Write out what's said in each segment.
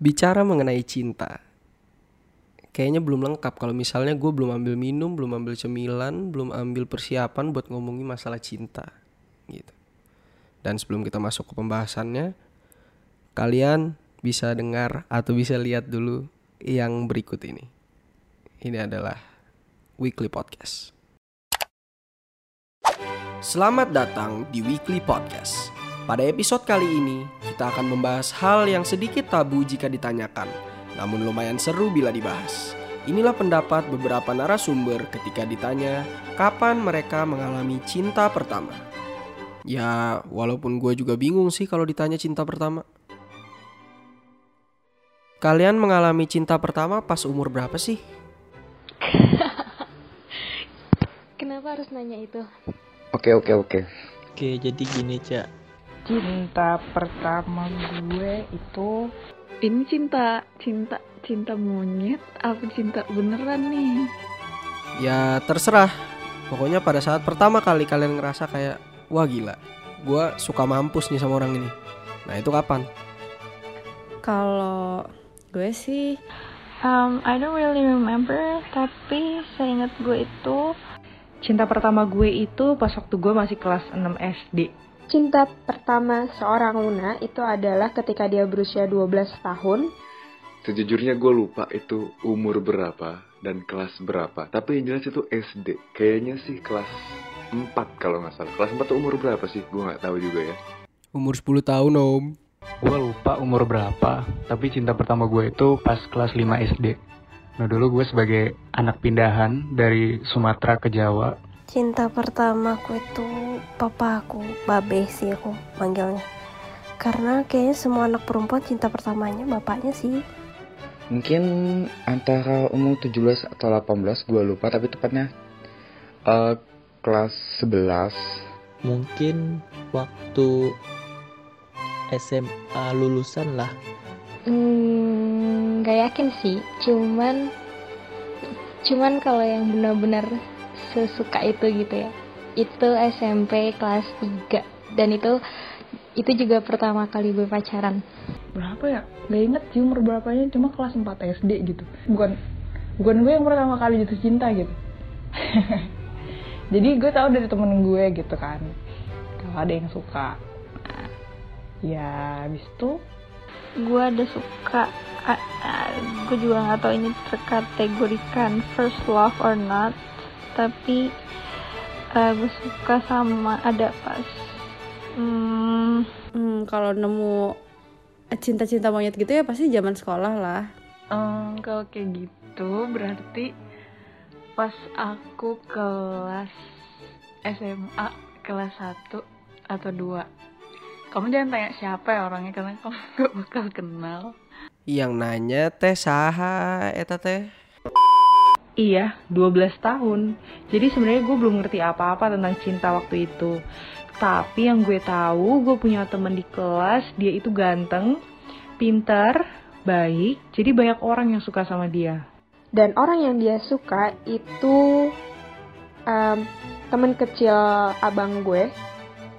bicara mengenai cinta kayaknya belum lengkap. Kalau misalnya gue belum ambil minum belum ambil cemilan belum ambil persiapan buat ngomongin masalah cinta gitu. Dan sebelum kita masuk ke pembahasannya kalian bisa dengar atau bisa lihat dulu yang berikut ini. Ini adalah weekly podcast. Selamat datang di Weekly Podcast. Pada episode kali ini, kita akan membahas hal yang sedikit tabu jika ditanyakan, namun lumayan seru bila dibahas. Inilah pendapat beberapa narasumber ketika ditanya kapan mereka mengalami cinta pertama. Ya, walaupun gue juga bingung sih kalau ditanya cinta pertama. Kalian mengalami cinta pertama pas umur berapa sih? Kenapa harus nanya itu? Oke oke oke. Oke, jadi gini, Cak. Cinta pertama gue itu Ini cinta, cinta, cinta monyet apa cinta beneran nih? Ya terserah. Pokoknya pada saat pertama kali kalian ngerasa kayak wah gila, gue suka mampus nih sama orang ini. Nah itu kapan? Kalau gue sih Um, I don't really remember, tapi seingat gue itu cinta pertama gue itu pas waktu gue masih kelas 6 SD. Cinta pertama seorang Luna itu adalah ketika dia berusia 12 tahun. Sejujurnya gue lupa itu umur berapa dan kelas berapa. Tapi yang jelas itu SD. Kayaknya sih kelas 4 kalau nggak salah. Kelas 4 tuh umur berapa sih? Gue nggak tahu juga ya. Umur 10 tahun om. Gue lupa umur berapa, tapi cinta pertama gue itu pas kelas 5 SD. Nah dulu gue sebagai anak pindahan dari Sumatera ke Jawa. Cinta pertama aku itu papa aku, babe sih aku manggilnya. Karena kayaknya semua anak perempuan cinta pertamanya bapaknya sih. Mungkin antara umur 17 atau 18 gue lupa tapi tepatnya eh, kelas 11 Mungkin waktu SMA lulusan lah. hmm, gak yakin sih. Cuman, cuman kalau yang benar-benar sesuka itu gitu ya, itu SMP kelas 3 dan itu itu juga pertama kali gue pacaran. Berapa ya? Gak inget sih umur berapanya, cuma kelas 4 SD gitu. Bukan bukan gue yang pertama kali jatuh cinta gitu. Jadi gue tahu dari temen gue gitu kan. Kalau ada yang suka. Ya habis itu gue ada suka a- a- gue juga nggak tahu ini terkategorikan first love or not tapi eh, gue suka sama ada pas hmm, Hmm, kalau nemu cinta-cinta monyet gitu ya pasti zaman sekolah lah. Em, kalau kayak gitu berarti pas aku kelas SMA kelas 1 atau 2 kamu jangan tanya siapa ya orangnya karena kamu gak bakal kenal Yang nanya teh saha eta teh. Iya, 12 tahun. Jadi sebenarnya gue belum ngerti apa-apa tentang cinta waktu itu. Tapi yang gue tahu, gue punya temen di kelas, dia itu ganteng, pintar, baik. Jadi banyak orang yang suka sama dia. Dan orang yang dia suka itu em, temen kecil abang gue,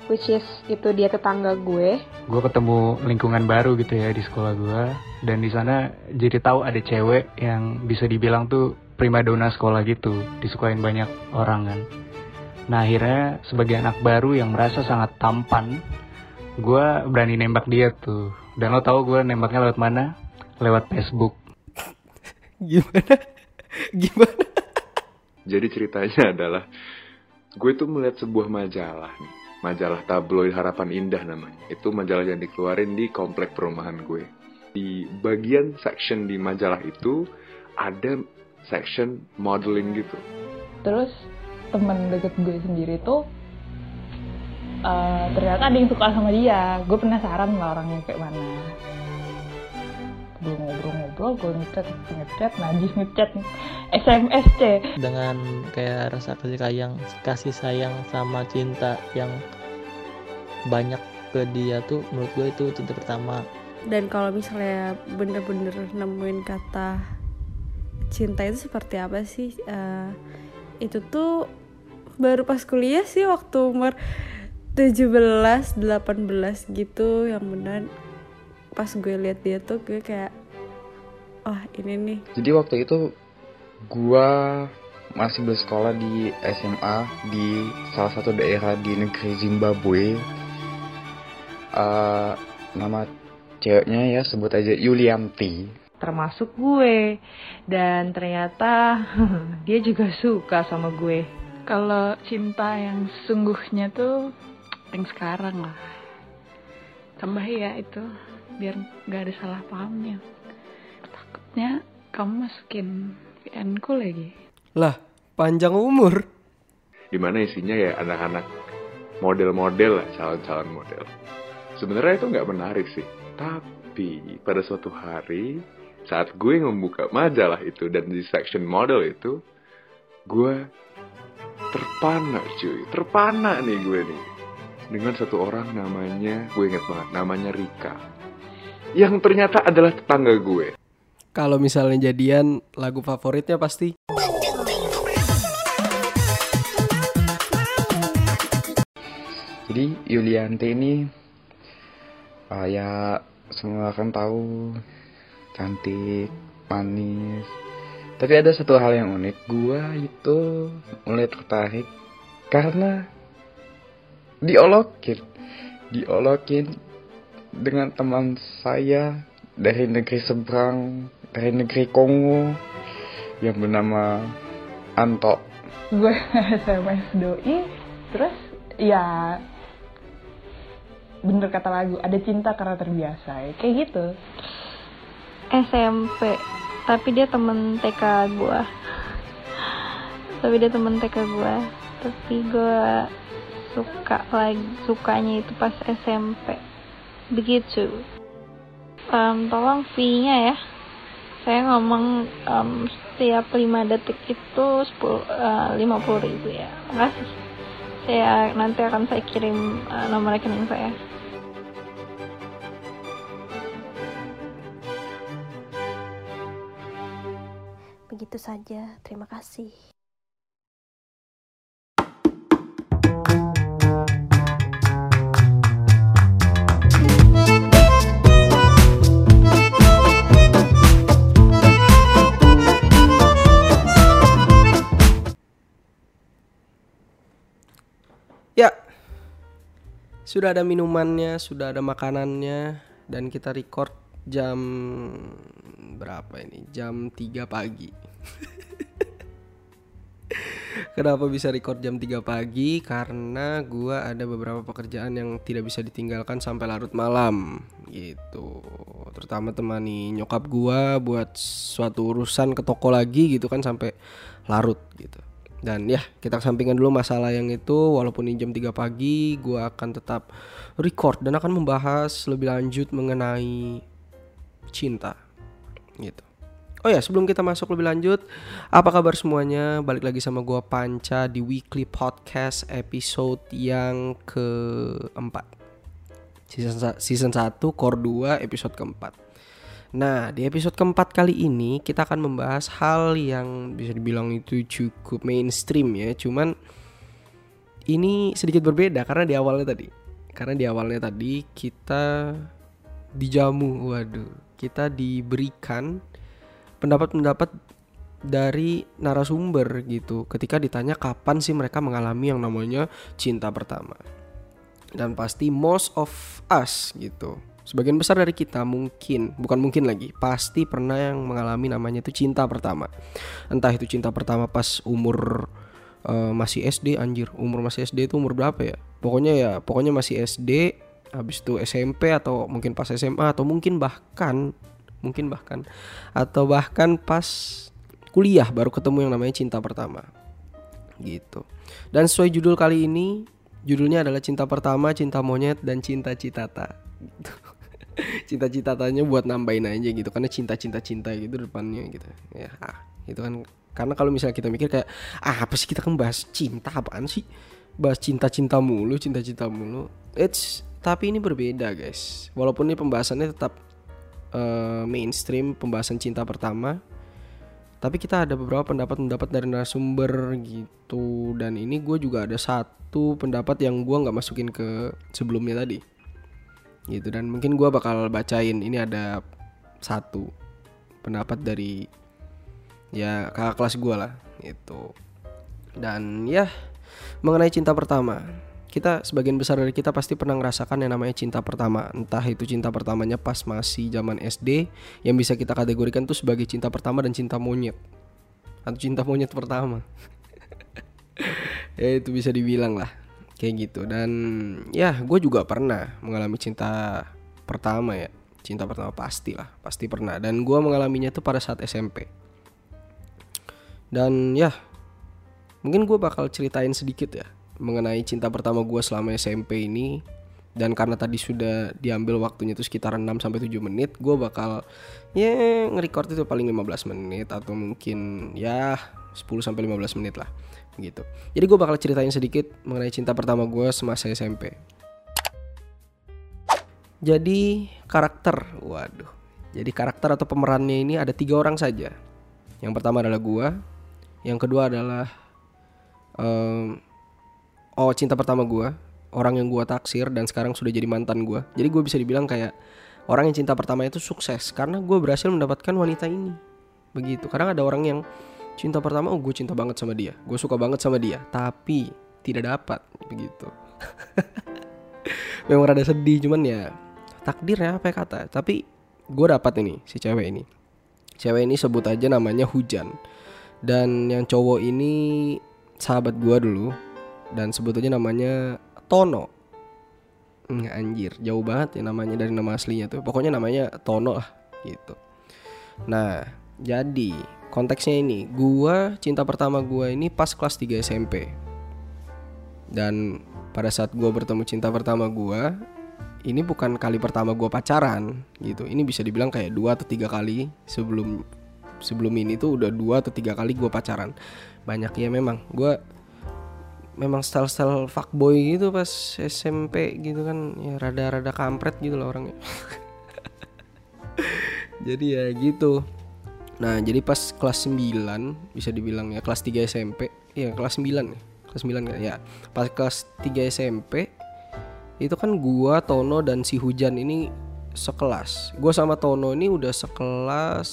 which is itu dia tetangga gue. Gue ketemu lingkungan baru gitu ya di sekolah gue. Dan di sana jadi tahu ada cewek yang bisa dibilang tuh primadona sekolah gitu. Disukain banyak orang kan. Nah akhirnya sebagai anak baru yang merasa sangat tampan, gue berani nembak dia tuh. Dan lo tahu gue nembaknya lewat mana? Lewat Facebook. Gimana? Gimana? Jadi ceritanya adalah gue tuh melihat sebuah majalah nih. Majalah tabloid Harapan Indah namanya. Itu majalah yang dikeluarin di komplek perumahan gue. Di bagian section di majalah itu ada section modeling gitu. Terus temen deket gue sendiri tuh eh, ternyata ada yang suka sama dia. Gue penasaran lah orangnya kayak mana. Gue ngobrol-ngobrol, gue ngechat, ngechat, najis ngechat, SMS C. dengan kayak rasa kasih sayang kasih sayang sama cinta yang banyak ke dia tuh menurut gue itu cinta pertama Dan kalau misalnya bener-bener nemuin kata cinta itu seperti apa sih? Eh, itu tuh baru pas kuliah sih waktu umur 17, 18 gitu yang bener pas gue lihat dia tuh gue kayak wah ini nih Jadi waktu itu gua masih bersekolah di SMA di salah satu daerah di negeri Zimbabwe. Eh, nama ceweknya ya sebut aja Yulianti. Termasuk gue dan ternyata dia juga suka sama gue Kalau cinta yang sungguhnya tuh yang sekarang lah. Tambah ya itu biar nggak ada salah pahamnya. Takutnya kamu masukin VN-ku lagi. Lah, panjang umur. Di mana isinya ya anak-anak model-model lah, calon-calon model. Sebenarnya itu nggak menarik sih. Tapi pada suatu hari saat gue membuka majalah itu dan di section model itu, gue terpana cuy, terpana nih gue nih. Dengan satu orang namanya, gue inget banget, namanya Rika. Yang ternyata adalah tetangga gue. Kalau misalnya jadian lagu favoritnya pasti Jadi Yulianti ini uh, ya semua kan tahu cantik, manis. Tapi ada satu hal yang unik, gua itu mulai tertarik karena diolokin, diolokin dengan teman saya dari negeri seberang, dari negeri Kongo yang bernama Anto. Gue SMS doi, terus ya bener kata lagu ada cinta karena terbiasa ya. kayak gitu SMP tapi dia temen TK gua. Tapi dia temen TK gua. Tapi gua suka lagi sukanya itu pas SMP begitu. Em, tolong fee-nya ya. Saya ngomong em, setiap 5 detik itu 10 eh, 50 ribu ya. Makasih. Saya nanti akan saya kirim eh, nomor rekening saya Begitu saja, terima kasih. Ya, sudah ada minumannya, sudah ada makanannya, dan kita record jam berapa ini? Jam 3 pagi. Kenapa bisa record jam 3 pagi? Karena gua ada beberapa pekerjaan yang tidak bisa ditinggalkan sampai larut malam gitu. Terutama temani nyokap gua buat suatu urusan ke toko lagi gitu kan sampai larut gitu. Dan ya, kita kesampingkan dulu masalah yang itu walaupun ini jam 3 pagi, gua akan tetap record dan akan membahas lebih lanjut mengenai cinta gitu. Oh ya, sebelum kita masuk lebih lanjut, apa kabar semuanya? Balik lagi sama gua Panca di Weekly Podcast episode yang keempat. Season, season 1, core 2, episode keempat. Nah, di episode keempat kali ini kita akan membahas hal yang bisa dibilang itu cukup mainstream ya. Cuman ini sedikit berbeda karena di awalnya tadi. Karena di awalnya tadi kita dijamu, waduh, kita diberikan pendapat-pendapat dari narasumber gitu ketika ditanya kapan sih mereka mengalami yang namanya cinta pertama. Dan pasti most of us gitu Sebagian besar dari kita mungkin, bukan mungkin lagi, pasti pernah yang mengalami namanya itu cinta pertama. Entah itu cinta pertama pas umur eh, masih SD anjir, umur masih SD itu umur berapa ya? Pokoknya ya, pokoknya masih SD, habis itu SMP atau mungkin pas SMA atau mungkin bahkan mungkin bahkan atau bahkan pas kuliah baru ketemu yang namanya cinta pertama. Gitu. Dan sesuai judul kali ini, judulnya adalah cinta pertama, cinta monyet dan cinta citata. Gitu. Cinta-citatanya buat nambahin aja gitu karena cinta-cinta-cinta gitu depannya gitu. Ya, ah, itu kan karena kalau misalnya kita mikir kayak ah apa sih kita kan bahas cinta apaan sih? Bahas cinta-cinta mulu, cinta-cinta mulu. It's tapi ini berbeda, guys. Walaupun ini pembahasannya tetap eh, mainstream pembahasan cinta pertama, tapi kita ada beberapa pendapat-pendapat dari narasumber gitu. Dan ini gue juga ada satu pendapat yang gue nggak masukin ke sebelumnya tadi. Gitu dan mungkin gue bakal bacain. Ini ada satu pendapat dari ya kakak kelas gue lah itu dan ya mengenai cinta pertama kita sebagian besar dari kita pasti pernah ngerasakan yang namanya cinta pertama. Entah itu cinta pertamanya pas masih zaman SD yang bisa kita kategorikan tuh sebagai cinta pertama dan cinta monyet. Atau cinta monyet pertama. Ya itu bisa dibilang lah kayak gitu. Dan ya gue juga pernah mengalami cinta pertama ya. Cinta pertama pasti lah pasti pernah. Dan gue mengalaminya tuh pada saat SMP dan ya mungkin gue bakal ceritain sedikit ya mengenai cinta pertama gue selama SMP ini dan karena tadi sudah diambil waktunya itu sekitar 6 sampai 7 menit, gue bakal ya nge-record itu paling 15 menit atau mungkin ya 10 sampai 15 menit lah gitu. Jadi gue bakal ceritain sedikit mengenai cinta pertama gue semasa SMP. Jadi karakter, waduh. Jadi karakter atau pemerannya ini ada tiga orang saja. Yang pertama adalah gue, yang kedua adalah um, oh cinta pertama gue orang yang gue taksir dan sekarang sudah jadi mantan gue jadi gue bisa dibilang kayak orang yang cinta pertama itu sukses karena gue berhasil mendapatkan wanita ini. Begitu. Kadang ada orang yang cinta pertama oh gue cinta banget sama dia. Gue suka banget sama dia tapi tidak dapat. Begitu. Memang rada sedih cuman ya takdir ya apa ya kata. Tapi gue dapat ini si cewek ini. Cewek ini sebut aja namanya hujan. Dan yang cowok ini sahabat gue dulu dan sebetulnya namanya Tono. Nggak, anjir jauh banget ya namanya dari nama aslinya tuh. Pokoknya namanya Tono lah gitu. Nah jadi konteksnya ini gua cinta pertama gua ini pas kelas 3 SMP dan pada saat gua bertemu cinta pertama gua ini bukan kali pertama gua pacaran gitu. Ini bisa dibilang kayak dua atau tiga kali sebelum sebelum ini tuh udah dua atau tiga kali gua pacaran. Banyak ya memang. Gua memang style-style fuckboy gitu pas SMP gitu kan. Ya rada-rada kampret gitu loh orangnya. Jadi ya gitu. Nah jadi pas kelas 9 bisa dibilang ya kelas 3 SMP ya kelas 9 ya. Kelas 9 kan ya. Pas kelas 3 SMP itu kan gua Tono dan si Hujan ini sekelas. Gua sama Tono ini udah sekelas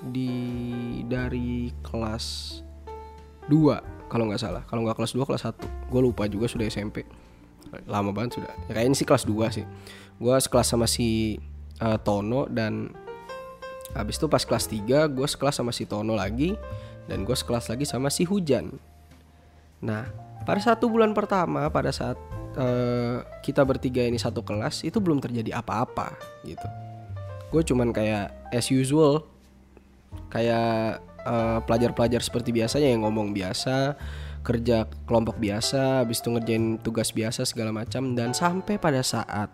di dari kelas 2 kalau nggak salah. Kalau nggak kelas 2 kelas 1 gue lupa juga sudah SMP lama banget sudah. Ya kayaknya sih kelas 2 sih. Gue sekelas sama si uh, Tono dan habis itu pas kelas 3 gue sekelas sama si Tono lagi dan gue sekelas lagi sama si Hujan. Nah pada satu bulan pertama pada saat uh, kita bertiga ini satu kelas itu belum terjadi apa-apa gitu. Gue cuman kayak as usual. Kayak Eh, pelajar-pelajar uh, seperti biasanya yang ngomong biasa kerja kelompok biasa habis itu ngerjain tugas biasa segala macam. Dan sampai pada saat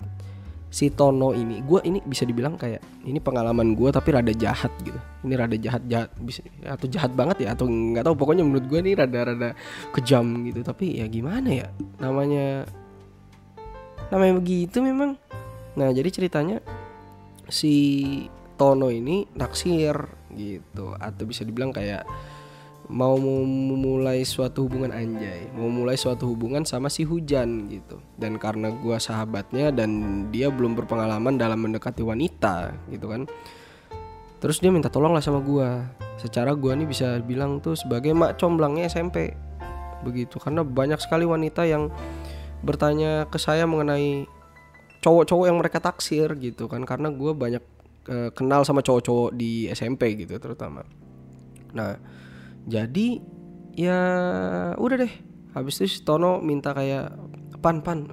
si Tono ini gue ini bisa dibilang kayak ini pengalaman gue tapi rada jahat gitu. Ini rada jahat jahat bisa atau jahat banget ya atau nggak tahu. Pokoknya menurut gue ini rada-rada kejam gitu. Tapi ya gimana ya namanya namanya begitu memang. Nah jadi ceritanya si Tono ini naksir gitu. Atau bisa dibilang kayak mau memulai suatu hubungan anjay mau mulai suatu hubungan sama si hujan gitu. Dan karena gue sahabatnya dan dia belum berpengalaman dalam mendekati wanita gitu kan terus dia minta tolong lah sama gue secara gue nih bisa bilang tuh sebagai mak comblangnya SMP begitu karena banyak sekali wanita yang bertanya ke saya mengenai cowok-cowok yang mereka taksir gitu kan. Karena gue banyak kenal sama cowok-cowok di SMP gitu terutama. Nah, jadi ya udah deh. Habis itu si Tono minta kayak pan pan.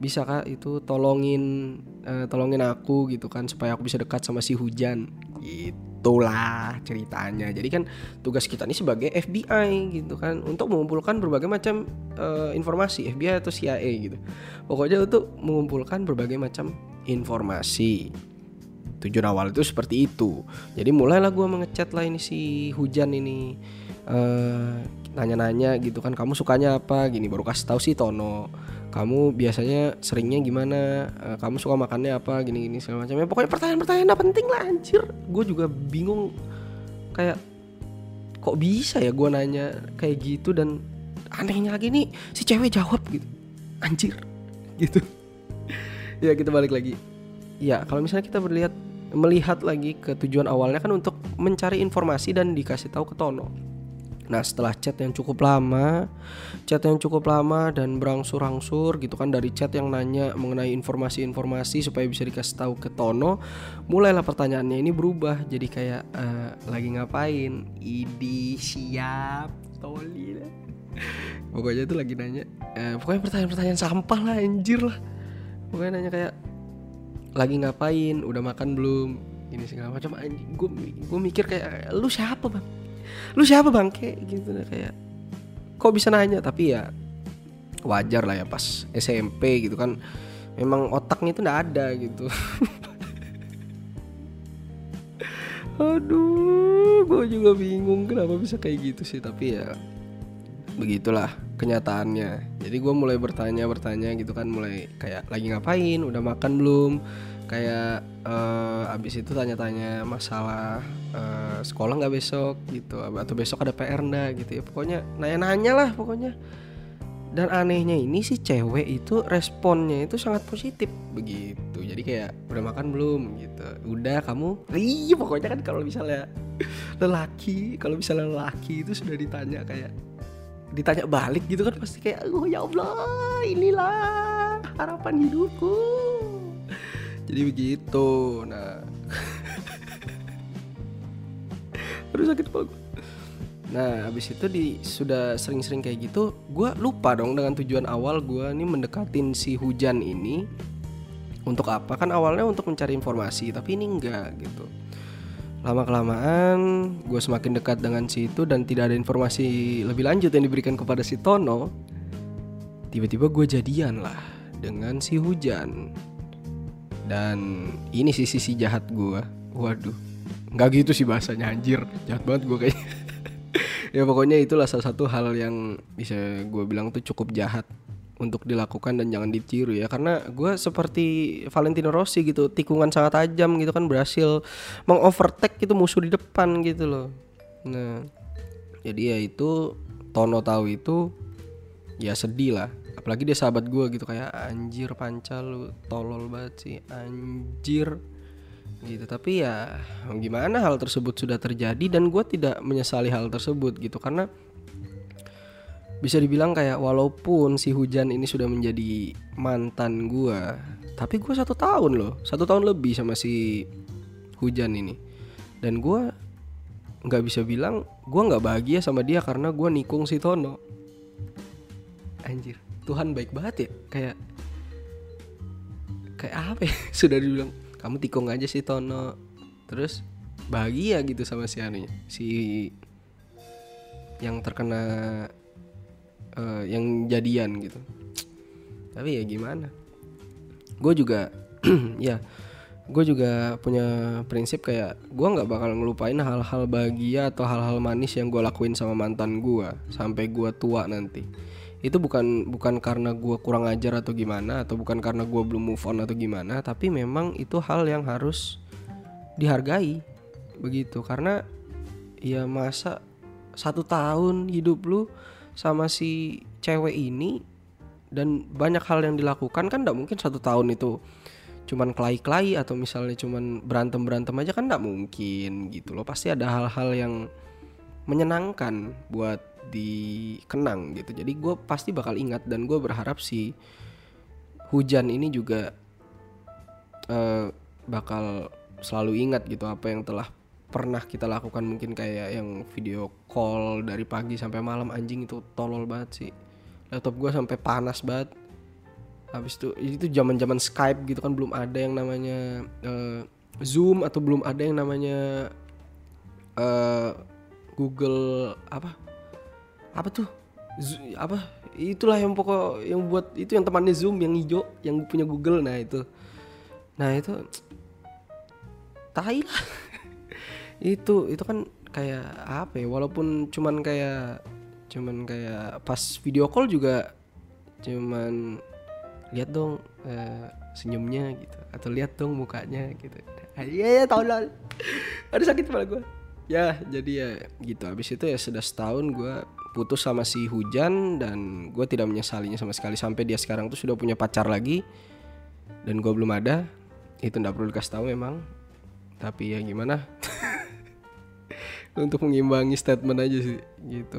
Bisa kak itu tolongin uh, tolongin aku gitu kan supaya aku bisa dekat sama si Hujan. Itulah ceritanya. Jadi kan tugas kita ini sebagai FBI gitu kan untuk mengumpulkan berbagai macam uh, informasi FBI atau CIA gitu. Pokoknya untuk mengumpulkan berbagai macam informasi tujuan awal itu seperti itu. Jadi mulailah gue mengechat lah ini si hujan ini uh, nanya-nanya gitu kan kamu sukanya apa? Gini baru kasih tahu sih Tono kamu biasanya seringnya gimana? Uh, kamu suka makannya apa? Gini gini segala macam ya pokoknya pertanyaan-pertanyaan penting lah anjir. Gue juga bingung kayak kok bisa ya gue nanya kayak gitu dan anehnya lagi nih si cewek jawab gitu. Anjir gitu. Ya kita balik lagi. Ya kalau misalnya kita berlihat melihat lagi ke tujuan awalnya kan untuk mencari informasi dan dikasih tahu ke Tono. Nah setelah chat yang cukup lama, chat yang cukup lama dan berangsur-angsur gitu kan dari chat yang nanya mengenai informasi-informasi supaya bisa dikasih tahu ke Tono, mulailah pertanyaannya ini berubah jadi kayak eh, lagi ngapain? Idi siap, toli. Pokoknya tuh lagi nanya, eh, pokoknya pertanyaan-pertanyaan sampah lah anjir lah. Pokoknya nanya kayak lagi ngapain, udah makan belum, ini segala macam anjing. Gue gue mikir kayak lu siapa bang? lu siapa bang kayak gitu kayak kok bisa nanya tapi ya wajar lah ya pas SMP gitu kan memang otaknya itu ndak ada gitu aduh gue juga bingung kenapa bisa kayak gitu sih tapi ya begitulah kenyataannya. Jadi gue mulai bertanya bertanya gitu kan mulai kayak lagi ngapain? Udah makan belum? Kayak uh, abis itu tanya-tanya masalah uh, sekolah nggak besok gitu atau besok ada PR ndak gitu ya. Pokoknya nanya-nanya lah pokoknya. Dan anehnya ini sih cewek itu responnya itu sangat positif begitu. Jadi kayak udah makan belum? gitu. Udah kamu? Iya pokoknya kan kalau misalnya lelaki kalau misalnya lelaki itu sudah ditanya kayak ditanya balik gitu kan pasti kayak oh ya Allah inilah harapan hidupku. Jadi begitu. Nah. Terus sakit kepala nah habis itu di sudah sering-sering kayak gitu gue lupa dong dengan tujuan awal gue nih mendekatin si hujan ini untuk apa. Kan awalnya untuk mencari informasi tapi ini enggak gitu lama kelamaan gue semakin dekat dengan si itu dan tidak ada informasi lebih lanjut yang diberikan kepada si Tono. Tiba-tiba gue jadian lah dengan si hujan. Dan ini sih sisi jahat gue waduh nggak gitu sih bahasanya anjir. Jahat banget gue kayaknya. Ya pokoknya itulah salah satu hal yang bisa gue bilang tuh cukup jahat untuk dilakukan dan jangan ditiru ya. Karena gue seperti Valentino Rossi gitu tikungan sangat tajam gitu kan berhasil mengovertake itu musuh di depan gitu loh. Nah jadi ya itu Tono tahu itu ya sedih lah. Apalagi dia sahabat gue gitu kayak anjir pancal lu tolol banget sih anjir. Gitu tapi ya gimana hal tersebut sudah terjadi dan gue tidak menyesali hal tersebut gitu. Karena bisa dibilang kayak walaupun si hujan ini sudah menjadi mantan gue tapi gue satu tahun loh satu tahun lebih sama si hujan ini. Dan gue nggak bisa bilang gue nggak bahagia sama dia karena gue nikung si Tono. Anjir Tuhan baik banget ya kayak kayak apa ya? sudah dibilang kamu tikung aja sih Tono. Terus bahagia gitu sama si anunya si yang terkena uh, yang jadian gitu. Tapi ya gimana? Gue juga ya gue juga punya prinsip kayak gue nggak bakal ngelupain hal-hal bahagia atau hal-hal manis yang gue lakuin sama mantan gue sampai gue tua nanti. Itu bukan bukan karena gue kurang ajar atau gimana atau bukan karena gue belum move on atau gimana tapi memang itu hal yang harus dihargai. Begitu karena ya masa satu tahun hidup lu sama si cewek ini dan banyak hal yang dilakukan kan tidak mungkin satu tahun itu cuman kelai-kelai atau misalnya cuman berantem-berantem aja kan tidak mungkin gitu loh. Pasti ada hal-hal yang menyenangkan buat dikenang gitu. Jadi gue pasti bakal ingat dan gue berharap si hujan ini juga uh, bakal selalu ingat gitu apa yang telah pernah kita lakukan mungkin kayak yang video call dari pagi sampai malam anjing itu tolol banget sih. Laptop gue sampai panas banget. Habis itu itu zaman zaman Skype gitu kan belum ada yang namanya uh, Zoom atau belum ada yang namanya uh, Google apa? Apa tuh? Z apa? Itulah yang pokok yang buat itu yang temannya zoom yang hijau yang punya Google. Nah itu. Nah itu tai lah itu itu kan kayak apa ya walaupun cuman kayak cuman kayak pas video call juga cuman lihat dong uh, senyumnya gitu atau lihat dong mukanya gitu. Iya ya tolol ada sakit kepala gue ya jadi ya gitu. Habis itu ya sudah setahun gue putus sama si Hujan dan gue tidak menyesalinya sama sekali. Sampai dia sekarang tuh sudah punya pacar lagi dan gue belum ada. Itu nggak perlu dikasih tahu memang tapi ya gimana untuk mengimbangi statement aja sih gitu.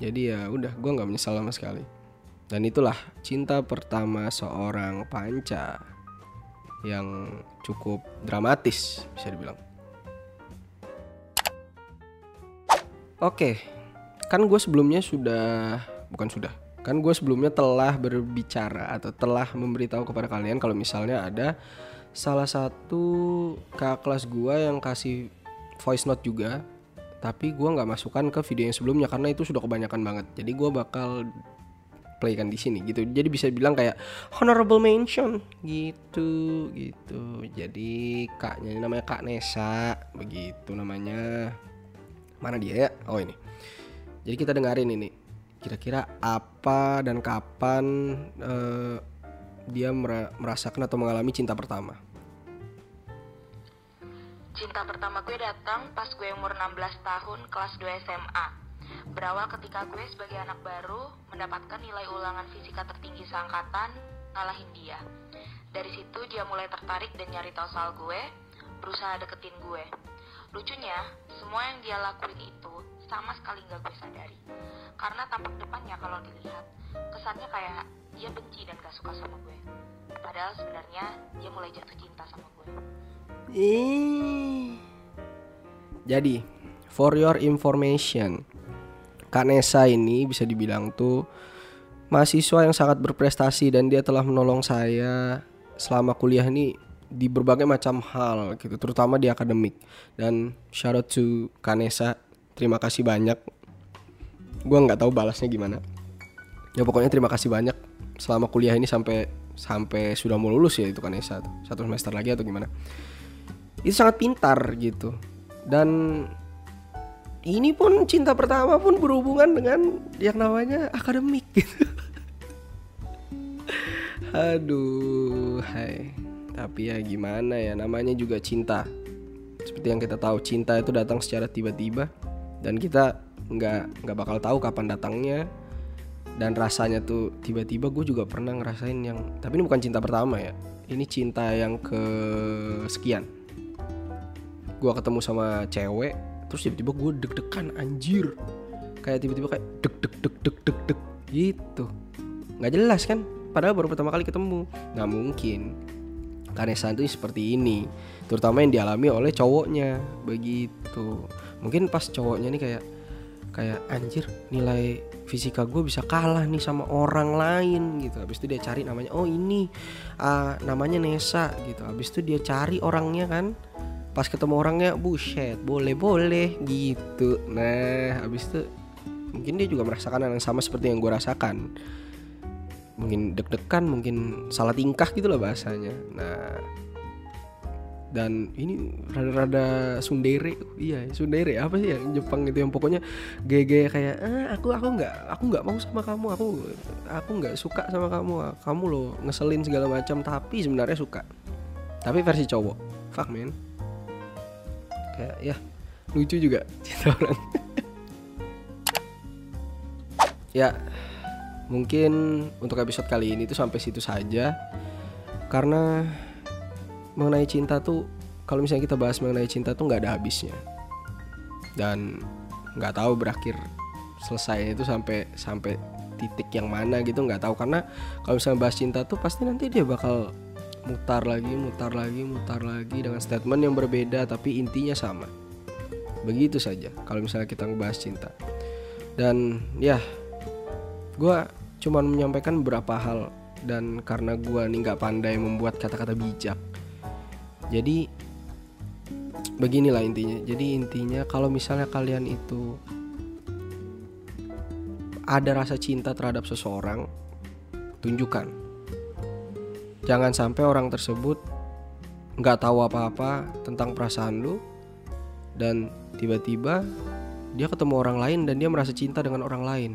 Jadi ya udah gue nggak menyesal sama sekali. Dan itulah cinta pertama seorang panca yang cukup dramatis bisa dibilang. Oke kan gue sebelumnya sudah bukan sudah kan gue sebelumnya telah berbicara atau telah memberitahu kepada kalian kalau misalnya ada salah satu kakak kelas gue yang kasih voice note juga tapi gue nggak masukkan ke video yang sebelumnya karena itu sudah kebanyakan banget. Jadi gue bakal playkan di sini gitu. Jadi bisa bilang kayak honorable mention gitu gitu. Jadi kaknya ini namanya kak Nesa begitu namanya. Mana dia ya? Oh ini. Jadi kita dengerin ini. Kira-kira apa dan kapan uh, dia merasakan atau mengalami cinta pertama Cinta pertama gue datang pas gue umur 16 tahun kelas 2 SMA. Berawal ketika gue sebagai anak baru mendapatkan nilai ulangan fisika tertinggi seangkatan, ngalahin dia. Dari situ dia mulai tertarik dan nyari tahu soal gue, berusaha deketin gue. Lucunya, semua yang dia lakuin itu sama sekali gak gue sadari. Karena tampak depannya kalau dilihat, kesannya kayak dia benci dan gak suka sama gue. Padahal sebenarnya dia mulai jatuh cinta sama gue. Jadi, for your information, Kak Nesa ini bisa dibilang tuh mahasiswa yang sangat berprestasi dan dia telah menolong saya selama kuliah ini di berbagai macam hal gitu, terutama di akademik. Dan shout out to Kanesa, terima kasih banyak. Gua nggak tahu balasnya gimana. Ya pokoknya terima kasih banyak selama kuliah ini sampai sampai sudah mau lulus ya itu Kanesa satu semester lagi atau gimana itu sangat pintar gitu dan ini pun cinta pertama pun berhubungan dengan yang namanya akademik. Aduh, hai. Tapi ya gimana ya namanya juga cinta. Seperti yang kita tahu cinta itu datang secara tiba-tiba dan kita nggak nggak bakal tahu kapan datangnya dan rasanya tuh tiba-tiba gue juga pernah ngerasain yang tapi ini bukan cinta pertama ya ini cinta yang ke sekian gue ketemu sama cewek terus tiba-tiba gue deg-degan anjir. Kayak tiba-tiba kayak deg deg deg deg deg deg gitu. Nggak jelas kan? Padahal baru pertama kali ketemu. Nggak mungkin. Karena itu seperti ini terutama yang dialami oleh cowoknya. Begitu. Mungkin pas cowoknya nih kayak kayak anjir nilai fisika gue bisa kalah nih sama orang lain gitu. Habis itu dia cari namanya oh ini uh, namanya Nesa gitu. Habis itu dia cari orangnya kan pas ketemu orangnya buset boleh boleh gitu. Nah habis itu mungkin dia juga merasakan hal yang sama seperti yang gue rasakan. Mungkin deg-degan mungkin salah tingkah gitu lah bahasanya. Nah dan ini rada-rada sundere. Iya sundere. Apa sih yang Jepang itu yang pokoknya gege kayak eh, aku aku nggak aku nggak mau sama kamu aku aku nggak suka sama kamu kamu lo ngeselin segala macam. Tapi sebenarnya suka. Tapi versi cowok. Fuck man kayak ya lucu juga cinta orang. Ya mungkin untuk episode kali ini tuh sampai situ saja. Karena mengenai cinta tuh kalau misalnya kita bahas mengenai cinta tuh nggak ada habisnya. Dan nggak tahu berakhir selesai itu sampai sampai titik yang mana gitu nggak tahu. Karena kalau misalnya bahas cinta tuh pasti nanti dia bakal mutar lagi, mutar lagi, mutar lagi dengan statement yang berbeda tapi intinya sama. Begitu saja kalau misalnya kita ngebahas cinta. Dan ya, gue cuman menyampaikan beberapa hal dan karena gue nih nggak pandai membuat kata-kata bijak. Jadi beginilah intinya. Jadi intinya kalau misalnya kalian itu ada rasa cinta terhadap seseorang, tunjukkan jangan sampai orang tersebut nggak tahu apa-apa tentang perasaan lu dan tiba-tiba dia ketemu orang lain dan dia merasa cinta dengan orang lain.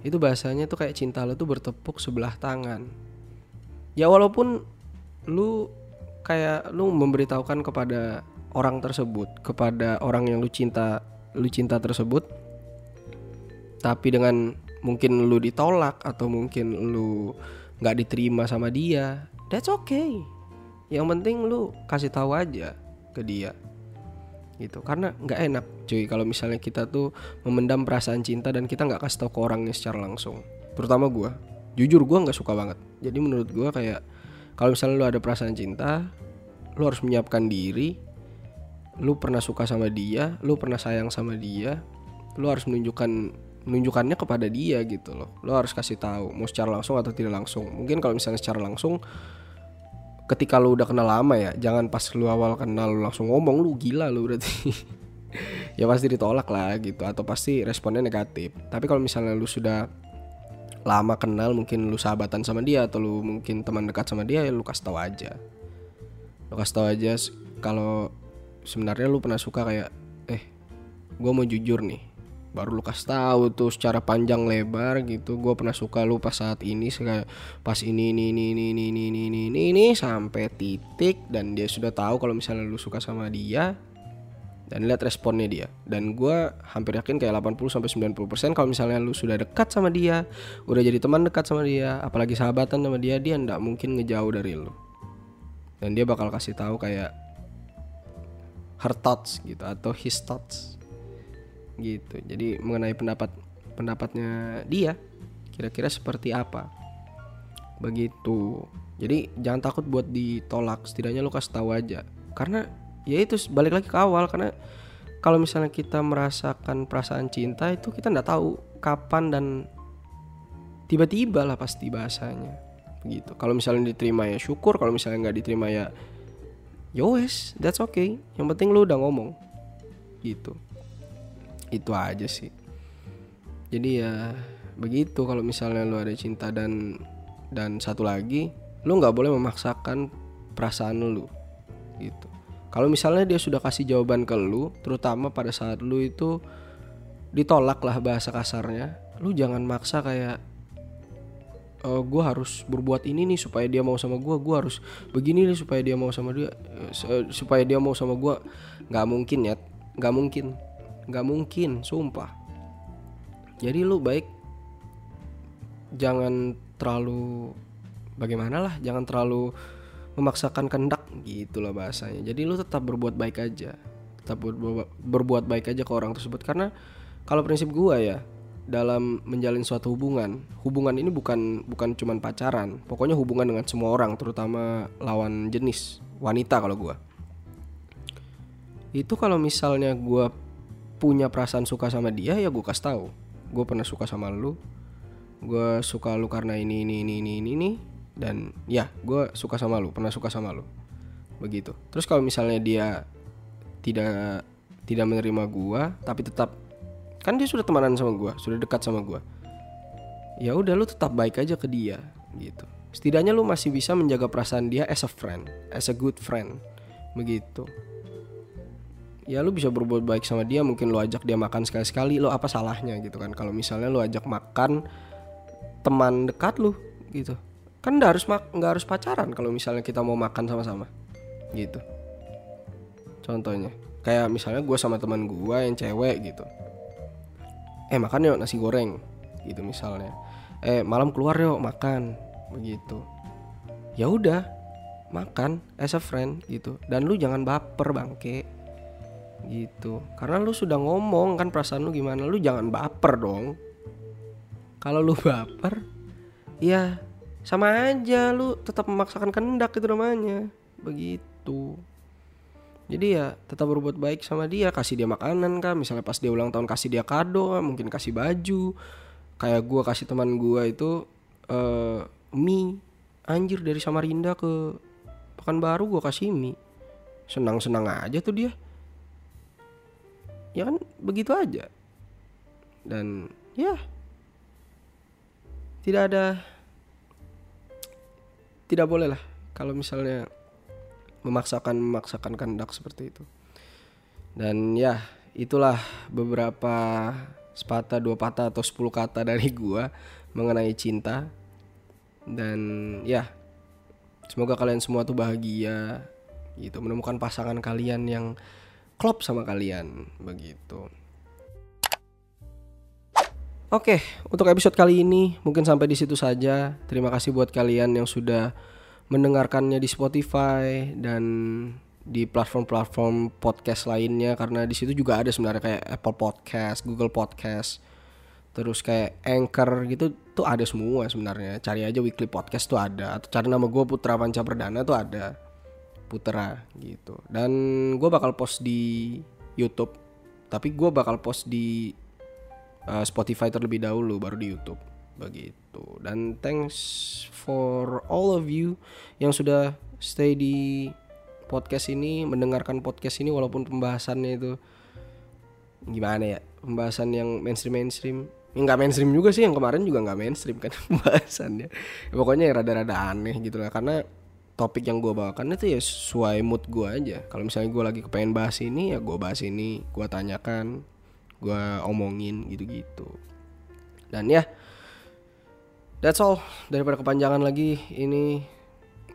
Itu bahasanya tuh kayak cinta lu tuh bertepuk sebelah tangan. Ya walaupun lu kayak lu memberitahukan kepada orang tersebut kepada orang yang lu cinta lu cinta tersebut tapi dengan mungkin lu ditolak atau mungkin lu nggak diterima sama dia. That's okay. Yang penting lu kasih tahu aja ke dia. Gitu. Karena nggak enak cuy kalau misalnya kita tuh memendam perasaan cinta dan kita nggak kasih tahu ke orangnya secara langsung. Terutama gue jujur gue nggak suka banget. Jadi menurut gue kayak kalau misalnya lu ada perasaan cinta lu harus menyiapkan diri. Lu pernah suka sama dia lu pernah sayang sama dia lu harus menunjukkan menunjukkannya kepada dia gitu loh. Lu harus kasih tahu mau secara langsung atau tidak langsung. Mungkin kalau misalnya secara langsung ketika lu udah kenal lama ya jangan pas lu awal kenal lu langsung ngomong lu gila lu berarti. Ya pasti ditolak lah gitu atau pasti responnya negatif. Tapi kalau misalnya lu sudah lama kenal mungkin lu sahabatan sama dia atau lu mungkin teman dekat sama dia ya lu kasih tahu aja. Lu kasih tahu aja kalau sebenarnya lu pernah suka kayak eh gue mau jujur nih baru lu kasih tahu tuh secara panjang lebar gitu gue pernah suka lu pas saat ini pas ini ini ini ini ini ini ini ini, ini, ini, sampai titik dan dia sudah tahu kalau misalnya lu suka sama dia dan lihat responnya dia dan gue hampir yakin kayak 80 sampai 90% kalau misalnya lu sudah dekat sama dia udah jadi teman dekat sama dia apalagi sahabatan sama dia dia ndak mungkin ngejauh dari lu dan dia bakal kasih tahu kayak her thoughts gitu atau his thoughts gitu. Jadi mengenai pendapat pendapatnya dia kira-kira seperti apa? Begitu. Jadi jangan takut buat ditolak. Setidaknya lu kasih tahu aja. Karena ya itu balik lagi ke awal. Karena kalau misalnya kita merasakan perasaan cinta itu kita nggak tahu kapan dan tiba-tiba lah pasti bahasanya. Begitu. Kalau misalnya diterima ya syukur. Kalau misalnya nggak diterima ya ya wes that's okay. Yang penting lu udah ngomong. Gitu itu aja sih. Jadi ya begitu kalau misalnya lu ada cinta dan dan satu lagi lu nggak boleh memaksakan perasaan lu gitu. Kalau misalnya dia sudah kasih jawaban ke lu terutama pada saat lu itu ditolak lah bahasa kasarnya lu jangan maksa kayak oh, gue harus berbuat ini nih supaya dia mau sama gue gue harus begini nih supaya dia mau sama dia eh, supaya dia mau sama gue nggak mungkin ya nggak mungkin nggak mungkin sumpah. Jadi lu baik jangan terlalu bagaimana lah jangan terlalu memaksakan kehendak gitu lah bahasanya. Jadi lu tetap berbuat baik aja. Tetap berbuat baik aja ke orang tersebut. Karena kalau prinsip gua ya dalam menjalin suatu hubungan hubungan ini bukan bukan cuman pacaran. Pokoknya hubungan dengan semua orang terutama lawan jenis wanita kalau gua. Itu kalau misalnya gua punya perasaan suka sama dia ya gue kasih tahu. Gue pernah suka sama lu. Gue suka lu karena ini ini ini ini ini, ini. dan ya gue suka sama lu pernah suka sama lu. Begitu. Terus kalau misalnya dia tidak tidak menerima gue tapi tetap kan dia sudah temanan sama gue sudah dekat sama gue ya udah lu tetap baik aja ke dia gitu. Setidaknya lu masih bisa menjaga perasaan dia as a friend as a good friend. Begitu ya lu bisa berbuat baik sama dia mungkin lu ajak dia makan sekali-sekali. Lo apa salahnya gitu kan? Kalau misalnya lu ajak makan teman dekat lu gitu. Kan nggak harus nggak harus pacaran kalau misalnya kita mau makan sama-sama gitu. Contohnya kayak misalnya gue sama teman gue yang cewek gitu. Eh makan yuk nasi goreng gitu misalnya. Eh malam keluar yuk makan begitu. Ya udah makan as a friend gitu. Dan lu jangan baper bangke gitu. Karena lu sudah ngomong kan perasaan lu gimana? Lu jangan baper dong. Kalau lu baper ya sama aja lu tetap memaksakan kehendak itu namanya. Begitu. Jadi ya tetap berbuat baik sama dia. Kasih dia makanan kan misalnya pas dia ulang tahun kasih dia kado mungkin kasih baju. Kayak gua kasih teman gua itu eh mie. Anjir dari Samarinda ke Pekanbaru gua kasih mie. Senang-senang aja tuh dia ya kan begitu aja. Dan ya. Tidak ada tidak boleh lah kalau misalnya memaksakan memaksakan kehendak seperti itu. Dan ya itulah beberapa sepatah dua patah atau sepuluh kata dari gua mengenai cinta. Dan ya semoga kalian semua tuh bahagia gitu. Menemukan pasangan kalian yang klop sama kalian begitu Oke, untuk episode kali ini mungkin sampai di situ saja. Terima kasih buat kalian yang sudah mendengarkannya di Spotify dan di platform-platform podcast lainnya karena di situ juga ada sebenarnya kayak Apple Podcast, Google Podcast, terus kayak Anchor gitu tuh ada semua sebenarnya. Cari aja Weekly Podcast tuh ada atau cari nama gue Putra Panca Perdana tuh ada Putra gitu. Dan gue bakal post di YouTube, tapi gue bakal post di uh, Spotify terlebih dahulu baru di YouTube. Begitu. Dan thanks for all of you yang sudah stay di podcast ini mendengarkan podcast ini walaupun pembahasannya itu gimana ya? Pembahasan yang mainstream mainstream yang nggak mainstream juga sih yang kemarin juga nggak mainstream kan pembahasannya. Ya, pokoknya ya rada-rada aneh gitu lah karena topik yang gue bawakan itu ya sesuai mood gue aja. Kalau misalnya gue lagi kepengen bahas ini ya gue bahas ini gue tanyakan gue omongin gitu-gitu. Dan ya that's all daripada kepanjangan lagi ini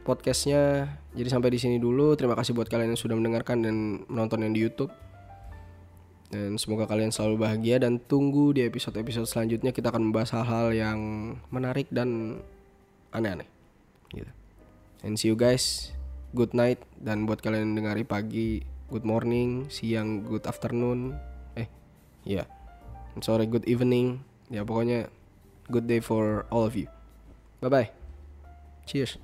podcastnya. Jadi sampai di sini dulu. Terima kasih buat kalian yang sudah mendengarkan dan menonton yang di YouTube. Dan semoga kalian selalu bahagia dan tunggu di episode-episode selanjutnya kita akan membahas hal-hal yang menarik dan aneh-aneh. Gitu and see you guys. Good night. Dan buat kalian yang dengari pagi good morning. Siang good afternoon. Eh ya yeah. sore good evening. Ya pokoknya good day for all of you. Bye bye cheers